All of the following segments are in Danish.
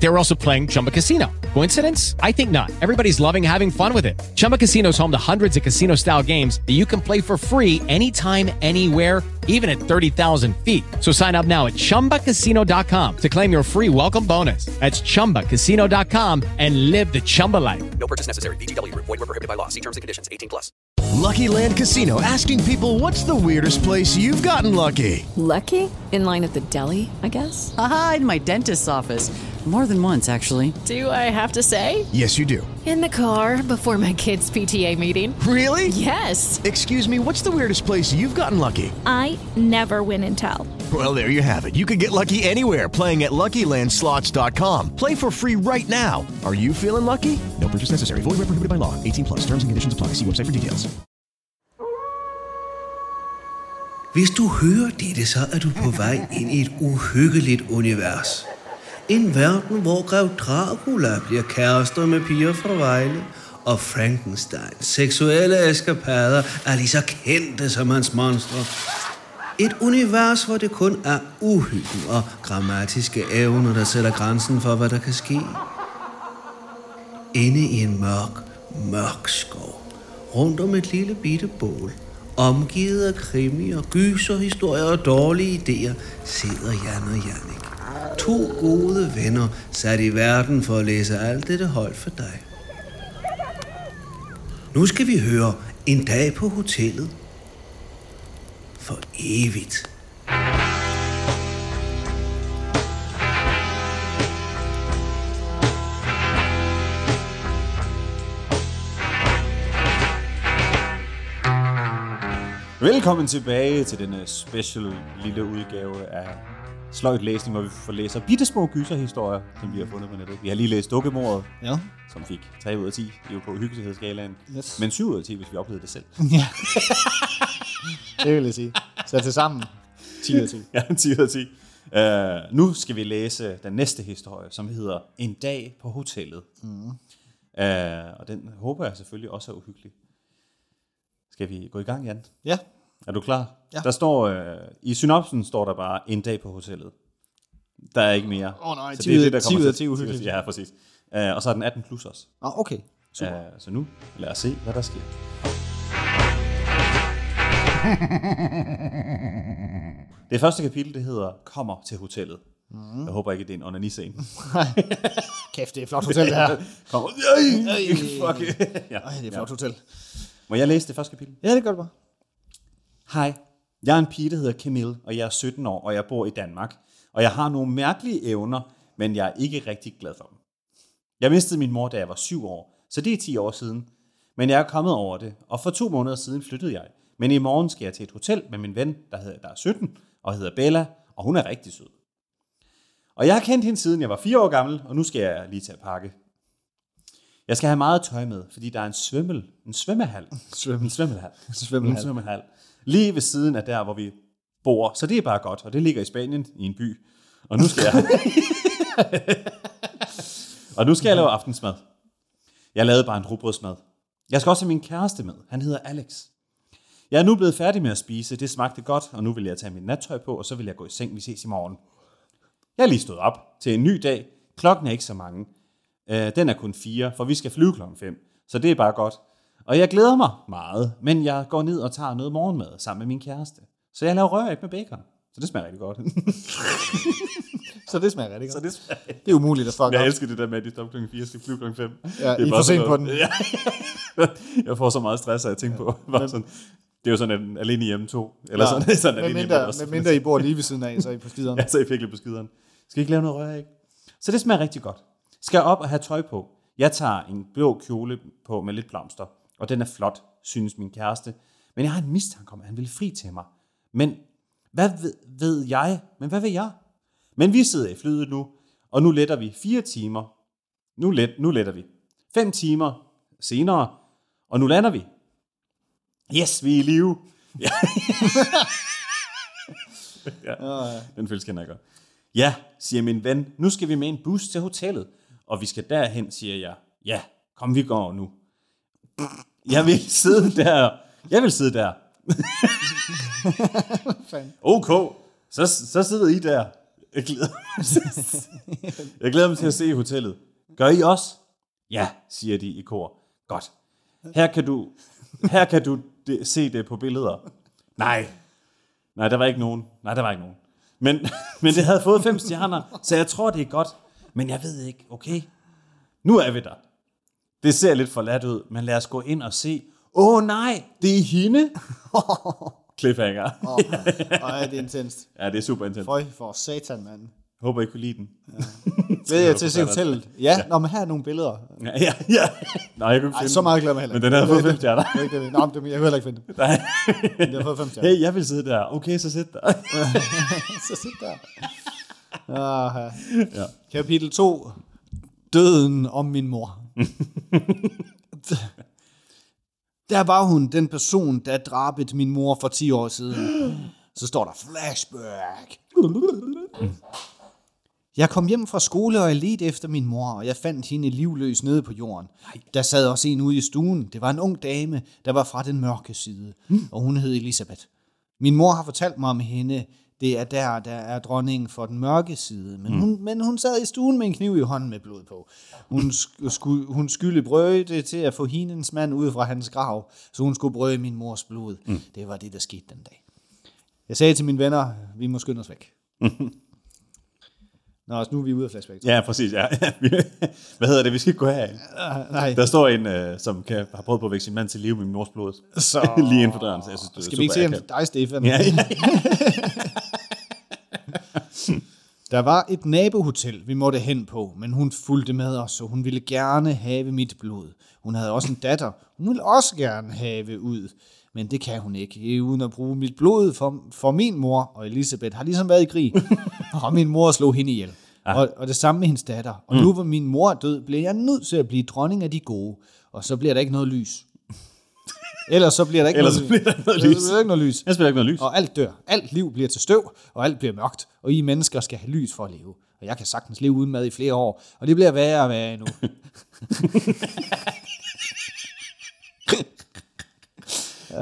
They were also playing Chumba Casino. Coincidence? I think not. Everybody's loving having fun with it. Chumba Casino is home to hundreds of casino style games that you can play for free anytime, anywhere, even at 30,000 feet. So sign up now at chumbacasino.com to claim your free welcome bonus. That's chumbacasino.com and live the Chumba life. No purchase necessary. VGW Group. Void were prohibited by law. See terms and conditions. 18 plus. Lucky Land Casino asking people what's the weirdest place you've gotten lucky? Lucky? In line at the deli, I guess? Aha, in my dentist's office. More than once, actually. Do I have to say? Yes, you do. In the car before my kids' PTA meeting. Really? Yes. Excuse me, what's the weirdest place you've gotten lucky? I never win and tell. Well, there you have it. You can get lucky anywhere playing at LuckyLandSlots.com. Play for free right now. Are you feeling lucky? No purchase necessary. Void where prohibited by law. 18 plus. Terms and conditions apply. See website for details. Hvis du hører dette, så er du på vej ind i et uhyggeligt univers. En verden, hvor Grev Dracula bliver kærester med piger fra Vejle, og Frankensteins seksuelle eskapader er lige så kendte som hans monstre. Et univers, hvor det kun er uhyggen og grammatiske evner, der sætter grænsen for, hvad der kan ske. Inde i en mørk, mørk skov, rundt om et lille bitte bål, omgivet af krimi og gyserhistorier og dårlige idéer, sidder Jan og Jannik. To gode venner sat i verden for at læse alt dette højt for dig. Nu skal vi høre En dag på hotellet. For evigt. Velkommen tilbage til denne special lille udgave af Sløjt Læsning, hvor vi får læser bittesmå gyserhistorier, som vi har fundet på nettet. Vi har lige læst Dukkemordet, Ja. som fik 3 ud af 10. Det er jo på hyggelighedsskalaen. Yes. Men 7 ud af 10, hvis vi oplevede det selv. ja. det vil jeg sige. Så til sammen 10 ud af 10. ja, 10 ud af 10. Uh, nu skal vi læse den næste historie, som hedder En dag på hotellet. Mm. Uh, og den håber jeg selvfølgelig også er uhyggelig. Skal vi gå i gang, Jan? Ja. Er du klar? Ja. Der står, øh, I synopsen står der bare, en dag på hotellet. Der er ikke mere. Åh, nej, Så 10 det er det, der 10 kommer ud af til- 10 uhyggeligt. Ja, præcis. Uh, og så er den 18 plus også. Nå, okay. Super. Uh, så nu, lad os se, hvad der sker. Det første kapitel, det hedder Kommer til hotellet. Mm. Jeg håber ikke, det er en onaniscene. Kæft, det er et flot hotel, det her. Kommer. Ej, Ej. fuck. ja. Ej, det er et flot hotel. Må jeg læse det første kapitel? Ja, det gør det bare. Hej, jeg er en pige, der hedder Camille, og jeg er 17 år, og jeg bor i Danmark. Og jeg har nogle mærkelige evner, men jeg er ikke rigtig glad for dem. Jeg mistede min mor, da jeg var 7 år, så det er 10 år siden. Men jeg er kommet over det, og for to måneder siden flyttede jeg. Men i morgen skal jeg til et hotel med min ven, der, hedder, der er 17, og hedder Bella, og hun er rigtig sød. Og jeg har kendt hende siden jeg var 4 år gammel, og nu skal jeg lige til at pakke. Jeg skal have meget tøj med, fordi der er en svømmel, en svømmehal. Svømmel. En svømmehal. Svømmehal. En svømmehal. Lige ved siden af der, hvor vi bor. Så det er bare godt, og det ligger i Spanien i en by. Og nu skal jeg... og nu skal jeg lave aftensmad. Jeg lavede bare en rugbrødsmad. Jeg skal også have min kæreste med. Han hedder Alex. Jeg er nu blevet færdig med at spise. Det smagte godt, og nu vil jeg tage mit nattøj på, og så vil jeg gå i seng. Vi ses i morgen. Jeg er lige stået op til en ny dag. Klokken er ikke så mange. Øh, den er kun fire, for vi skal flyve klokken 5. Så det er bare godt. Og jeg glæder mig meget, men jeg går ned og tager noget morgenmad sammen med min kæreste. Så jeg laver røræg med bacon. Så det smager rigtig godt. Så det smager rigtig så godt. det smager... Det er umuligt at fuck Jeg op. elsker det der med, at de stopper klokken 4 skal flyve klokken 5. Ja, I er for sent på den. Ja. jeg får så meget stress af at tænke på. Bare sådan, det er jo sådan en alene hjemme to. Eller Ja. sådan, sådan alene hjemme mindre, også. med mindre I bor lige ved siden af, så er I på skideren. Ja, så er I virkelig på skideren. Skal I ikke lave noget røræg? Så det smager rigtig godt. Skal jeg op og have tøj på? Jeg tager en blå kjole på med lidt blomster, og den er flot, synes min kæreste. Men jeg har en mistanke om, at han vil fri til mig. Men hvad ved, ved jeg? Men hvad ved jeg? Men vi sidder i flyet nu, og nu letter vi fire timer. Nu, let, nu letter vi. Fem timer senere, og nu lander vi. Yes, vi er i live. Ja. ja. Den følelse kender jeg godt. Ja, siger min ven, nu skal vi med en bus til hotellet, og vi skal derhen, siger jeg. Ja, kom vi går nu. Jeg vil sidde der. Jeg vil sidde der. ok, så, så sidder I der. Jeg glæder, mig. jeg glæder mig til at se hotellet. Gør I også? Ja, siger de i kor. Godt. Her kan du, her kan du det, se det på billeder. Nej. Nej, der var ikke nogen. Nej, der var ikke nogen. Men, men det havde fået fem stjerner, så jeg tror, det er godt. Men jeg ved ikke, okay? Nu er vi der. Det ser lidt for lat ud, men lad os gå ind og se. Åh oh, nej, det er hende. Cliffhanger. Åh, Ej, det er intenst. Ja, det er super intens. Føj for satan, mand. Håber I kunne lide den. Ved jeg til at se hotellet? Ja, ja. Nå, men her er nogle billeder. Ja, ja. ja. Nej, jeg kunne ikke Ej, så meget glemmer jeg heller Men den havde fået fem stjerner. Det er ikke det. Nå, men jeg kunne heller ikke finde det. Nej. Den har fået fem stjerner. Hey, jeg vil sidde der. Okay, så sæt der. så sit der. Ah, Ja. Kapitel 2. Døden om min mor. der var hun, den person, der drabet min mor for 10 år siden. Så står der flashback. Jeg kom hjem fra skole, og jeg ledte efter min mor, og jeg fandt hende livløs nede på jorden. Der sad også en ude i stuen. Det var en ung dame, der var fra den mørke side, og hun hed Elisabeth. Min mor har fortalt mig om hende. Det er der, der er dronningen for den mørke side. Men, hun, men hun sad i stuen med en kniv i hånden med blod på. Hun, sk- skulle, hun skulle brøde det til at få hendes mand ud fra hans grav, så hun skulle brøde min mors blod. Mm. Det var det, der skete den dag. Jeg sagde til mine venner, vi må skynde os væk. Nå, så nu er vi ude af flashback. Ja, præcis. Ja. Hvad hedder det? Vi skal ikke gå heraf. nej. Der står en, øh, som kan, har prøvet på at vække sin mand til live med min mors blod. Så- Lige inden for døren, så jeg synes, det Skal vi ikke se akavet. dig, Stefan? Ja, ja. Der var et nabohotel, vi måtte hen på, men hun fulgte med os, og hun ville gerne have mit blod. Hun havde også en datter. Hun ville også gerne have ud, men det kan hun ikke, uden at bruge mit blod for, for min mor. Og Elisabeth har ligesom været i krig, og min mor slog hende ihjel. Og, og det samme med hendes datter. Og nu hvor min mor er død, bliver jeg nødt til at blive dronning af de gode. Og så bliver der ikke noget lys. Ellers så bliver der ikke Ellers noget, så bliver der ikke noget Ellers lys. så bliver der ikke noget lys. Jeg spiller ikke noget lys. Og alt dør. Alt liv bliver til støv, og alt bliver mørkt. Og I mennesker skal have lys for at leve. Og jeg kan sagtens leve uden mad i flere år. Og det bliver værre og værre endnu.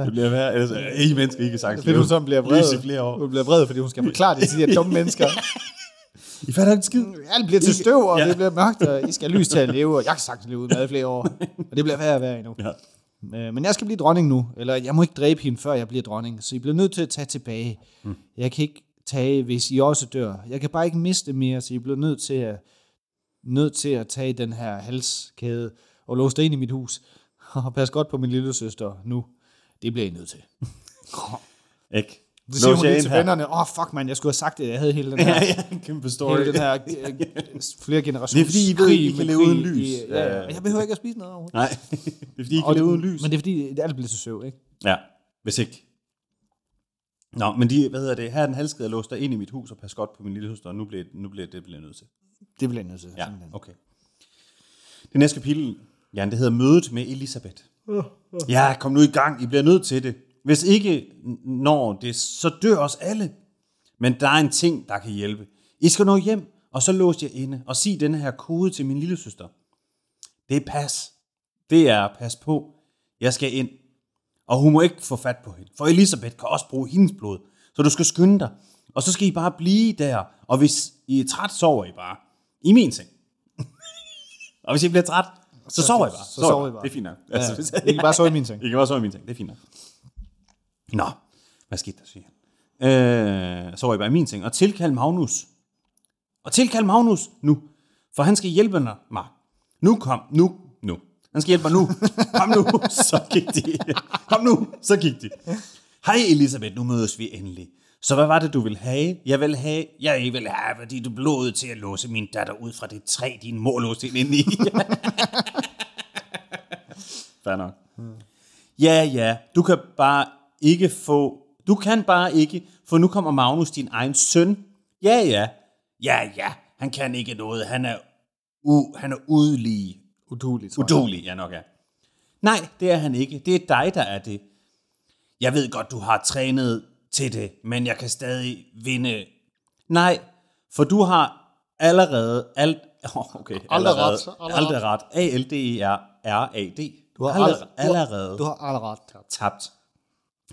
Det bliver værre. Ellers, er I mennesker ikke sagt. Fordi hun så bliver vred. I flere år. Hun bliver vred, fordi hun skal forklare det til de her dumme mennesker. I fatter ikke skid. Alt bliver til støv, og Ja. det bliver mørkt, og I skal have lys til at leve, og jeg kan sagtens leve uden mad i flere år. Og det bliver værre og værre endnu. Ja. Øh, Men jeg skal blive dronning nu, eller jeg må ikke dræbe hende, før jeg bliver dronning, så I bliver nødt til at tage tilbage. Mm. Jeg kan ikke tage, hvis I også dør. Jeg kan bare ikke miste mere, så I bliver nødt til at, nødt til at tage den her halskæde og låse det ind i mit hus. Og pas godt på min lille søster nu. Det bliver I nødt til. Ikke? Så siger Lås hun lige ind til her. vennerne, åh oh, fuck man, jeg skulle have sagt det, jeg havde hele den her, Ja, ja, kæmpe story. hele den her øh, flere generationer. Det er fordi, I ved, I kan leve uden lys. Ja, ja. Og Jeg behøver ikke at spise noget overhovedet. Nej, det er fordi, I kan leve uden det- lys. Men det er fordi, alt bliver til søv, ikke? Ja, hvis ikke. Nå, men de, hvad hedder det, her er den halskede låst dig ind i mit hus og pas godt på min lille søster, og nu bliver, nu bliver det bliver nødt til. Det bliver nødt til. Ja, simpelthen. okay. Det næste kapitel, Jan, det hedder Mødet med Elisabeth. Ja, kom nu i gang, I bliver nødt til det. Hvis ikke når det, så dør os alle. Men der er en ting, der kan hjælpe. I skal nå hjem, og så lås jer inde, og sig denne her kode til min lille søster. Det er pas. Det er pas på. Jeg skal ind. Og hun må ikke få fat på hende. For Elisabeth kan også bruge hendes blod. Så du skal skynde dig. Og så skal I bare blive der. Og hvis I er træt, sover I bare. I min seng. og hvis I bliver træt, så, sover I bare. så sover I bare. Det er fint nok. Ja, hvis- I kan bare sove i min seng. I kan bare sove i min seng. Det er fint nok. Nå, hvad skete der, siger han? Øh, sover I bare i min seng. Og tilkald Magnus. Og tilkald Magnus nu. For han skal hjælpe mig. Nu kom, nu, nu. Han skal hjælpe mig nu. Kom nu, så gik de. Kom nu, så gik de. Hej Elisabeth, nu mødes vi endelig. Så hvad var det, du ville have? Jeg vil have, jeg vil have, fordi du blod til at låse min datter ud fra det træ, din mor låste hende ind i. Fair nok. Ja, ja, du kan bare ikke få, du kan bare ikke, for nu kommer Magnus, din egen søn. Ja, ja, ja, ja, han kan ikke noget, han er, u, han er udlige. Uduligt, tror jeg. Udulig, ja nok er. Nej, det er han ikke. Det er dig, der er det. Jeg ved godt, du har trænet til det, men jeg kan stadig vinde. Nej, for du har allerede alt... Okay, allerede, ret. A-L-D-E-R-R-A-D. Du har Allerede- aldrig- du har- allerede. Du har allerede tabt. tabt.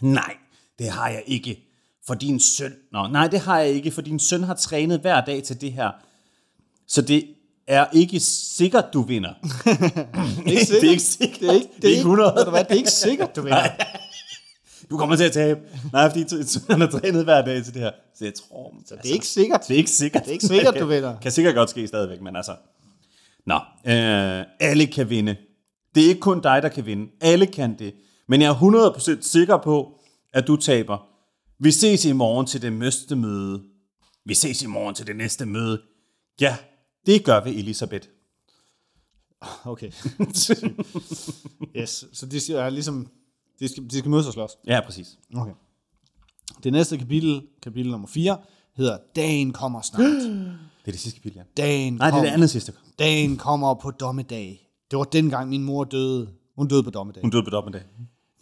Nej, det har jeg ikke. For din søn... Nå, nej, det har jeg ikke, for din søn har trænet hver dag til det her. Så det er ikke sikkert, du vinder. Det er ikke sikkert. det er ikke sikkert. Det er ikke, Det er ikke 100. Ved du hvad, det er ikke sikkert, du vinder. Du kommer til at tabe. Nej, fordi han har trænet hver dag til det her. Så jeg tror... Så Det er ikke sikkert. Det er ikke sikkert. Det er ikke sikkert, du vinder. Kan sikkert godt ske stadigvæk, men altså... Nå, øh, alle kan vinde. Det er ikke kun dig, der kan vinde. Alle kan det. Men jeg er 100% sikker på, at du taber. Vi ses i morgen til det næste møde. Vi ses i morgen til det næste møde. Ja, det gør vi, Elisabeth. Okay. yes, så de skal, er ligesom, de skal, de skal mødes og slås. Ja, præcis. Okay. Det næste kapitel, kapitel nummer 4, hedder Dagen kommer snart. Det er det sidste kapitel, ja. Dagen Nej, det er det andet sidste. Dagen kommer på dommedag. Det var dengang min mor døde. Hun døde på dommedag. Hun døde på dommedag.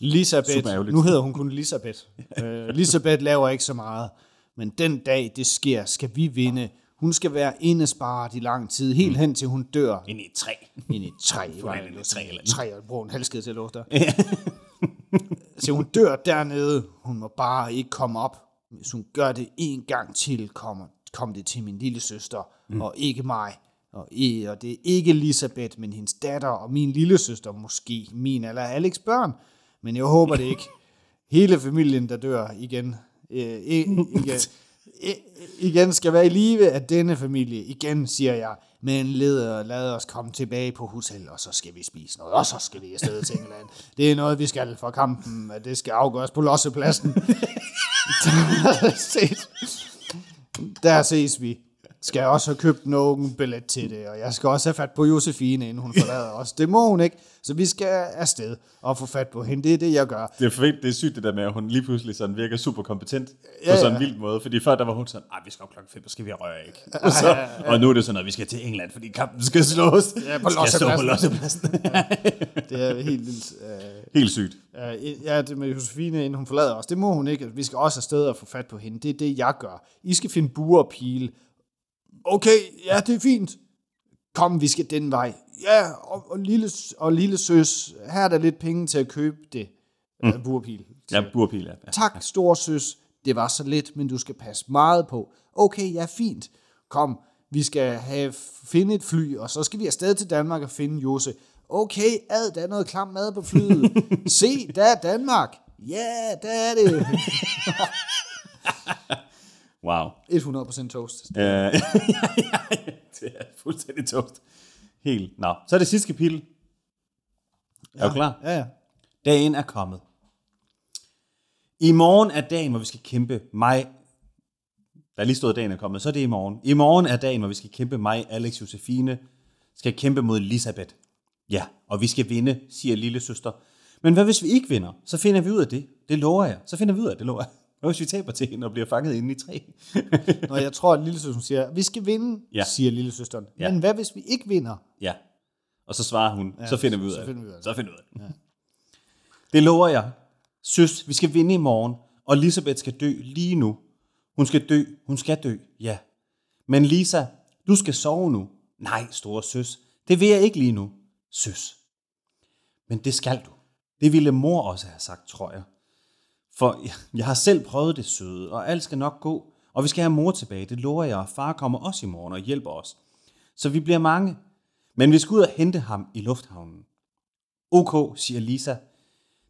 Lisabeth, nu hedder hun kun Lisabeth. uh, Lisabeth laver ikke så meget, men den dag det sker, skal vi vinde. Hun skal være indesparet i lang tid, helt hen til hun dør Ind i et træ. ind i et træ. Får ind i træ eller træ og bruger en halskede til at låse der. Så hun dør dernede. Hun må bare ikke komme op. Hvis hun gør det en gang til, kommer kom det til min lille søster, mm. og ikke mig. Og, i- og det er ikke Elisabeth, men hendes datter og min lille søster, måske min eller Alex børn. Men jeg håber det ikke. Hele familien, der dør igen, øh, igen, igen skal være i live af denne familie. Igen, siger jeg. Men led, lad os komme tilbage på hotel, og så skal vi spise noget, og så skal vi afsted til England. Det er noget, vi skal for kampen, at det skal afgøres på lossepladsen. Der ses, der ses vi. Skal jeg også have købt nogen billet til det, og jeg skal også have fat på Josefine, inden hun forlader os. Det må hun ikke, så vi skal afsted og få fat på hende. Det er det, jeg gør. Det er, fedt, det er sygt det der med, at hun lige pludselig sådan virker super kompetent på Ja, sådan en ja. vild måde. Fordi før der var hun sådan, nej, vi skal op klokken 5, så skal vi røre ikke. Og, så, og nu er det sådan, at vi skal til England, fordi kampen skal slås. Ja, på på lossepladsen. lossepladsen. Det er helt vildt. Øh, Helt sygt. Øh, ja, det med Josefine, inden hun forlader os, det må hun ikke. Vi skal også afsted og få fat på hende. Det er det, jeg gør. I skal finde buer og pile. Okay, ja, det er fint. Kom, vi skal den vej. Ja, og, og, lille, og lille søs, her er der lidt penge til at købe det. Mm. Pile. Ja, burpil, ja. ja. Tak, stor søs. Det var så lidt, men du skal passe meget på. Okay, ja, fint. Kom, vi skal have finde et fly, og så skal vi afsted til Danmark og finde Jose. Okay, ad, der er noget klam mad på flyet. Se, der er Danmark. Ja, der er det. Wow. 100% toast. Øh, ja, ja, ja, det er fuldstændig toast. Helt. Nå, så er det sidste kapitel. Er du klar? Ja, ja. Dagen er kommet. I morgen er dagen, hvor vi skal kæmpe mig. Der er lige stået, dagen er kommet, så er det i morgen. I morgen er dagen, hvor vi skal kæmpe mig, Alex Josefine, skal kæmpe mod Elisabeth. Ja, og vi skal vinde, siger lille søster. Men hvad hvis vi ikke vinder? Så finder vi ud af det. Det lover jeg. Så finder vi ud af det, lover jeg. Hvad hvis vi taber til hende og bliver fanget inde i træ? Når jeg tror, at lille søsteren siger, vi skal vinde, Ja. siger lille søsteren. Ja. Men hvad hvis vi ikke vinder? Ja. Og så svarer hun, ja, så finder vi ud så finder vi ud af det. Så finder vi ud af det. Ja. Det lover jeg. Søs, vi skal vinde i morgen, og Elisabeth skal dø lige nu. Hun skal dø. Hun skal dø, ja. Men Lisa, du skal sove nu. Nej, store søs. Det vil jeg ikke lige nu. Søs. Men det skal du. Det ville mor også have sagt, tror jeg. For jeg- har selv prøvet det søde, og alt skal nok gå. Og vi skal have mor tilbage, det lover jeg, far kommer også i morgen og hjælper os. Så vi bliver mange. Men vi skal ud og hente ham i lufthavnen. OK, siger Lisa.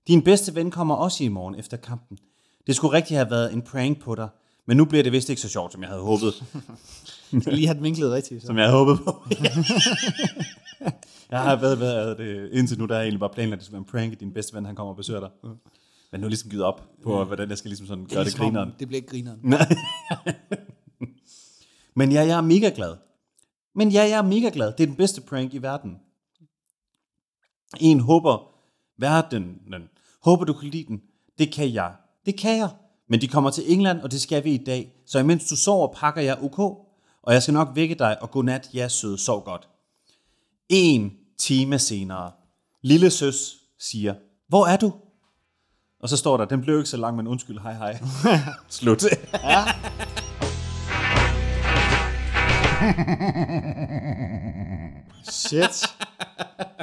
Din bedste ven kommer også i morgen efter kampen. Det skulle rigtig have været en prank på dig, men nu bliver det vist ikke så sjovt, som jeg havde håbet. Jeg lige have den vinklet rigtigt. Så. som jeg havde håbet på. jeg har været, været det, indtil nu, der er egentlig bare planlagt, at det skulle være en prank, at din bedste ven, han kommer og besøger dig. Men nu jeg ligesom givet op på, hvordan jeg skal ligesom sådan gøre det Ligesom om grineren. Det bliver ikke grineren. Men ja, jeg er mega glad. Men ja, jeg er mega glad. Det er den bedste prank i verden. En håber verden. Håber du kan lide den. Det kan jeg. Det kan jeg. Men de kommer til England, og det skal vi i dag. Så imens du sover, pakker jeg OK. Og jeg skal nok vække dig, og godnat, ja søde, sov godt. En time senere. Lille søs siger, hvor er du? Og så står der, den blev ikke så lang, men undskyld, hej hej. Slut. Shit.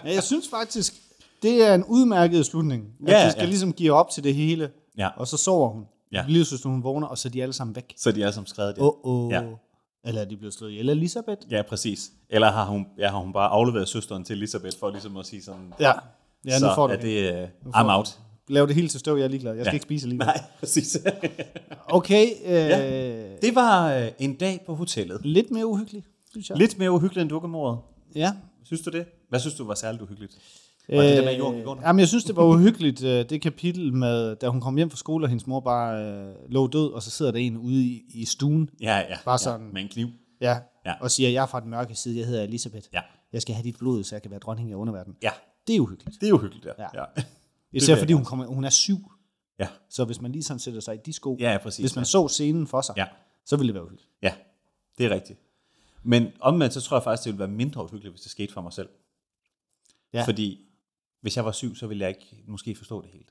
Ja, jeg synes faktisk, Det er en udmærket slutning. At Ja, de skal ja. ligesom give op til det hele, Ja. og så sover hun. Ja. Lille søster, hun vågner, og så er de alle sammen væk. Så de er som skrevet det. Åh, oh, Ja. oh. Eller er de blevet slået ihjel af Elisabeth? Ja, præcis. Eller har hun, ja, har hun bare afleveret søsteren til Elisabeth for ligesom at sige sådan, Ja. Ja, nu så får du er det. det, uh, får I'm out. Lav det helt til støv, jeg er ligeglad. Jeg skal Ja. ikke spise alligevel. Nej, præcis. Okay, øh, Ja. det var øh, en dag på hotellet. lidt mere uhyggeligt, synes jeg. Lidt mere uhyggeligt end dukkemordet. Ja. Synes du det? Hvad synes du var særligt uhyggeligt? Var det det med jorden gik under? Øh, Jamen, jeg synes, det var uhyggeligt, øh, det kapitel med, da hun kom hjem fra skole, og hendes mor bare øh, lå død, og så sidder der en ude i, i stuen, Ja, ja. Bare sådan- Ja, med en kniv. ja, Ja. og siger, jeg er fra den mørke side, jeg hedder Elisabeth. Ja. Jeg skal have dit blod, så jeg kan være dronning af underverdenen. Ja, Det er uhyggeligt. det er uhyggeligt, ja. Ja. ja. Især fordi hun, kommer, hun er syv, Ja, så hvis man lige sådan sætter sig i de sko, ja, præcis. hvis man ja. så scenen for sig, Ja. så ville det være uhyggeligt. ja, det er rigtigt. Men omvendt, så tror jeg faktisk, det ville være mindre uhyggeligt, hvis det skete for mig selv. Ja. Fordi hvis jeg var syg, så ville jeg ikke måske forstå det helt.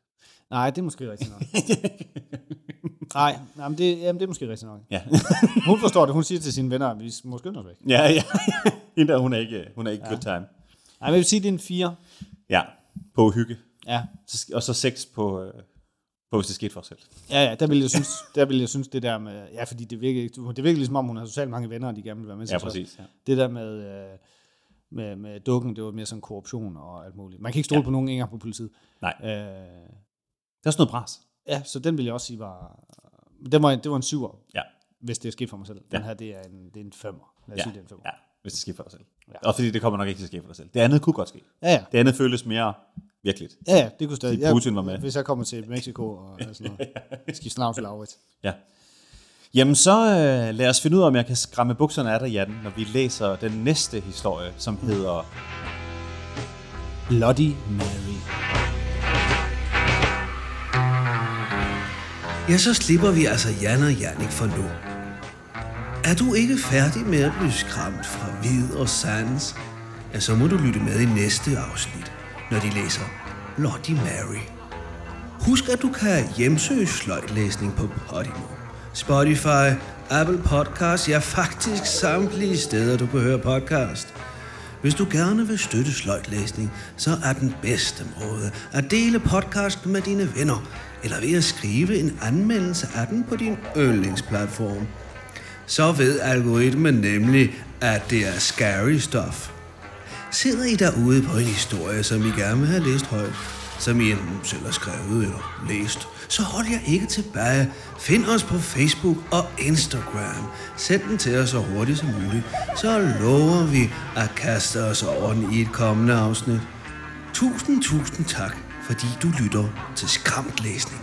Nej, det er måske rigtigt nok. Nej, nej men det, jamen, det er måske rigtigt nok. Ja, Hun forstår det, hun siger til sine venner, at vi må skynde os væk. ja, ja. Hende der, hun er ikke, hun er ikke ja. good time. Nej, men jeg vil sige, det er en fire. Ja, på uhygge. Ja, Og så seks på, øh, på hvis det skete for os selv. Ja, ja, der vil jeg synes, der vil jeg synes det der med, ja, fordi det virker, ikke- det virker ligesom om, hun har totalt mange venner, og de gerne vil være med. Ja. Så præcis. Ja. Det der med, øh, med, med dukken, det var mere sådan korruption og alt muligt. Man kan ikke stole ja. på nogen engang på politiet. Nej, Øh, det er også noget pres. ja, så den vil jeg også sige var, det var, det var en syver, Ja, hvis det er sket for mig selv. Den Ja. her, det er en, det er en femmer. Lad os ja, sige, det er en femmer. ja, hvis det sker for dig selv. Ja. Ja. Og fordi det kommer nok ikke til at ske for dig selv. Det andet kunne godt ske. Ja, ja. Det andet føles mere virkeligt. Ja, ja, det kunne stadig. Fordi Putin var med. Hvis jeg kommer til Mexico og sådan noget. Skift navn til Laurits. Ja. Jamen så øh, lad os finde ud af, om jeg kan skræmme bukserne af dig, Jan, når vi læser den næste historie, som hedder Bloody Mary. Ja, så slipper vi altså Jan og Jannik for nu. Er du ikke færdig med at blive skræmt fra vid og sans, ja, så må du lytte med i næste afsnit, når de læser Bloody Mary. Husk, at du kan hjemsøge sløjtlæsning på Podimo, Spotify, Apple Podcasts, ja faktisk samtlige steder, du kan høre podcast. Hvis du gerne vil støtte sløjtlæsning, så er den bedste måde at dele podcasten med dine venner, eller ved at skrive en anmeldelse af den på din yndlingsplatform. Så ved algoritmen nemlig, at det er scary stuff. Sidder I derude på en historie, som I gerne vil have læst højt, som I enten selv har skrevet eller læst, så hold jer ikke tilbage. Find os på Facebook og Instagram. Send den til os så hurtigt som muligt, så lover vi at kaste os over den i et kommende afsnit. Tusind, tusind tak, fordi du lytter til Skræmt Læsning.